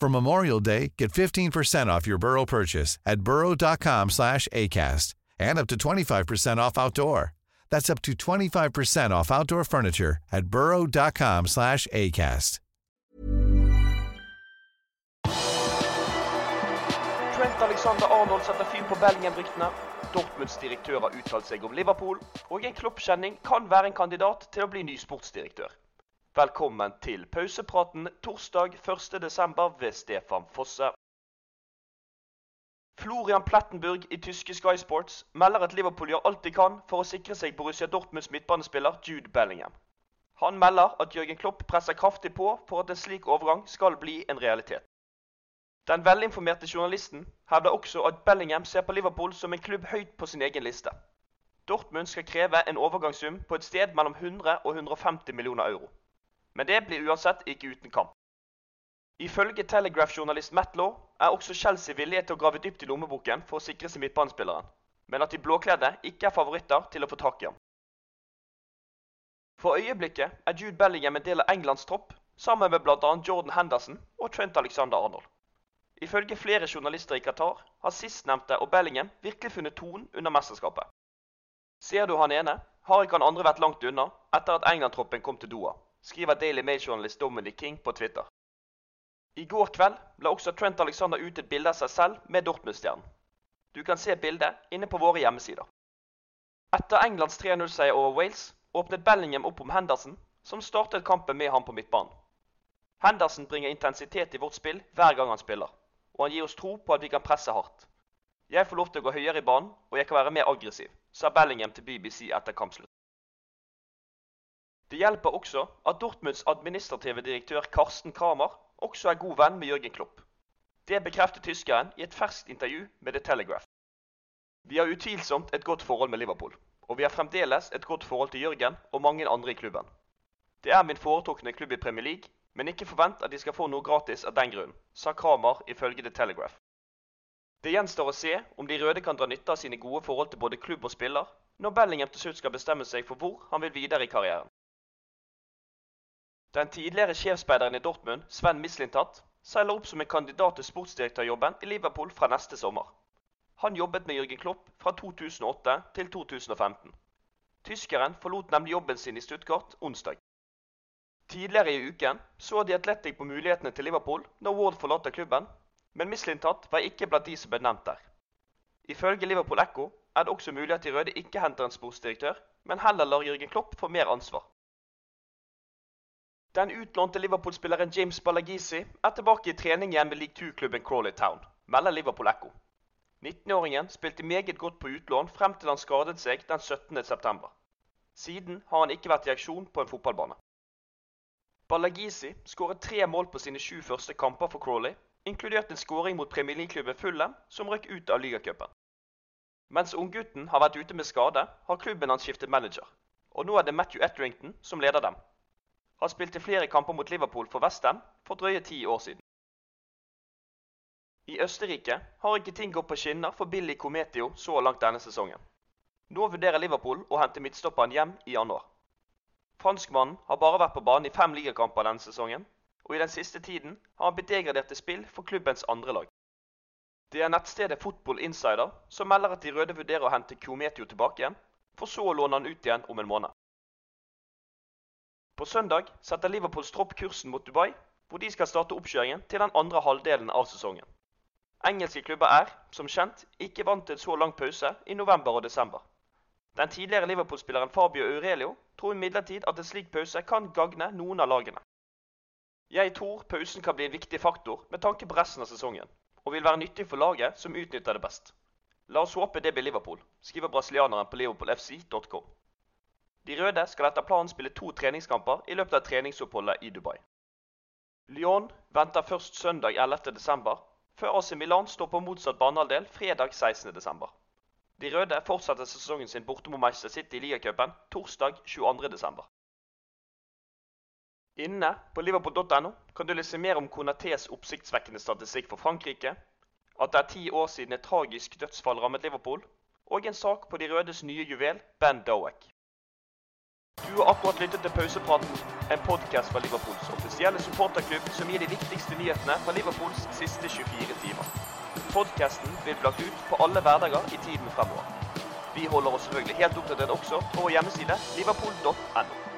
For Memorial Day, get 15% off your Burrow purchase at burrow.com slash ACAST and up to 25% off outdoor. That's up to 25% off outdoor furniture at burrow.com slash ACAST. Trent Alexander-Arnold setter fyr på Bellingham-ryktene. Dortmunds direktør har uttalt seg om Liverpool, og en kloppkjenning kan være en kandidat til å bli ny sportsdirektør. Velkommen til pausepraten torsdag 1.12. ved Stefan Fosse. Florian Plettenburg i tyske Sky Sports melder at Liverpool gjør alt de kan for å sikre seg Borussia Dortmunds midtbanespiller Jude Bellingham. Han melder at Jørgen Klopp presser kraftig på for at en slik overgang skal bli en realitet. Den velinformerte journalisten hevder også at Bellingham ser på Liverpool som en klubb høyt på sin egen liste. Dortmund skal kreve en overgangssum på et sted mellom 100 og 150 millioner euro. Men det blir uansett ikke uten kamp. Ifølge Telegraph-journalist Matt Law er også Chelsea villige til å grave dypt i lommeboken for å sikre seg midtbanespilleren, men at de blåkledde ikke er favoritter til å få tak i ham. For øyeblikket er Jude Bellingham en del av Englands tropp, sammen med bl.a. Jordan Henderson og Trent Alexander-Arnold. Ifølge flere journalister i Qatar har sistnevnte og Bellingham virkelig funnet tonen under mesterskapet. Ser du han ene, har ikke han andre vært langt unna etter at England-troppen kom til Doha, skriver Daily Mail-journalist Dominic King på Twitter. I går kveld la også Trent Alexander ut et bilde av seg selv med Dortmund-stjernen. Du kan se bildet inne på våre hjemmesider. Etter Englands 3-0-seier over Wales åpnet Bellingham opp om Henderson, som startet kampen med ham på midtbanen. Henderson bringer intensitet i vårt spill hver gang han spiller, og han gir oss tro på at vi kan presse hardt. Jeg får lov til å gå høyere i banen, og jeg kan være mer aggressiv, sa Bellingham til BBC etter kampslutt. Det hjelper også at Dortmunds administrative direktør Karsten Kramer også er god venn med Jørgen Klopp. Det bekrefter tyskeren i et ferskt intervju med The Telegraph. Vi har utvilsomt et godt forhold med Liverpool, og vi har fremdeles et godt forhold til Jørgen og mange andre i klubben. Det er min foretrukne klubb i Premier League, men ikke forvent at de skal få noe gratis av den grunn, sa Kramer ifølge The Telegraph. Det gjenstår å se om de røde kan dra nytte av sine gode forhold til både klubb og spiller, når Bellingham til slutt skal bestemme seg for hvor han vil videre i karrieren. Den tidligere sjefsspeideren i Dortmund, Sven Mislintat, seiler opp som en kandidat til sportsdirektørjobben i Liverpool fra neste sommer. Han jobbet med Jørgen Klopp fra 2008 til 2015. Tyskeren forlot nemlig jobben sin i Stuttgart onsdag. Tidligere i uken så de Atletic på mulighetene til Liverpool når Ward forlater klubben, men Mislintat var ikke blant de som ble nevnt der. Ifølge Liverpool Echo er det også mulig at de røde ikke henter en sportsdirektør, men heller lar Jørgen Klopp få mer ansvar. Den utlånte Liverpool-spilleren James Balagisi er tilbake i trening igjen med League 2-klubben Crawley Town, melder Liverpool Echo. 19-åringen spilte meget godt på utlån frem til han skadet seg den 17.9. Siden har han ikke vært i aksjon på en fotballbane. Balagisi skåret tre mål på sine sju første kamper for Crawley, inkludert en skåring mot Premier League-klubben Fulham, som røk ut av ligacupen. Mens unggutten har vært ute med skade, har klubben hans skiftet manager, og nå er det Matthew Etterington som leder dem. Han spilte flere kamper mot Liverpool for Westham for drøye ti år siden. I Østerrike har ikke ting gått på skinner for Billy Cometio så langt denne sesongen. Nå vurderer Liverpool å hente midtstopperen hjem i januar. Franskmannen har bare vært på banen i fem ligakamper denne sesongen, og i den siste tiden har han blitt degradert til spill for klubbens andre lag. Det er nettstedet Football Insider som melder at de røde vurderer å hente Cometio tilbake igjen, for så å låne han ut igjen om en måned. På søndag setter Liverpools tropp kursen mot Dubai, hvor de skal starte oppkjøringen til den andre halvdelen av sesongen. Engelske klubber er, som kjent, ikke vant til så lang pause i november og desember. Den tidligere Liverpool-spilleren Fabio Aurelio tror imidlertid at en slik pause kan gagne noen av lagene. Jeg tror pausen kan bli en viktig faktor med tanke på resten av sesongen, og vil være nyttig for laget som utnytter det best. La oss håpe det blir Liverpool, skriver brasilianeren på liverpoolfc.com. De røde skal etter planen spille to treningskamper i løpet av treningsoppholdet i Dubai. Lyon venter først søndag 11.12., før AC Milan står på motsatt banehalvdel fredag 16.12. De røde fortsetter sesongen sin borte mot Manchester City i ligacupen torsdag 22.12. Inne på liverpool.no kan du lese mer om Konatés oppsiktsvekkende statistikk for Frankrike, at det er ti år siden et tragisk dødsfall rammet Liverpool, og en sak på de rødes nye juvel, Ben Dowack. Du har akkurat lyttet til Pausepraten, en podkast fra Liverpools offisielle supporterklubb som gir de viktigste nyhetene fra Liverpools siste 24 timer. Podkasten vil bli lagt ut på alle hverdager i tiden fremover. Vi holder oss selvfølgelig helt oppdatert også på vår hjemmeside liverpool.no.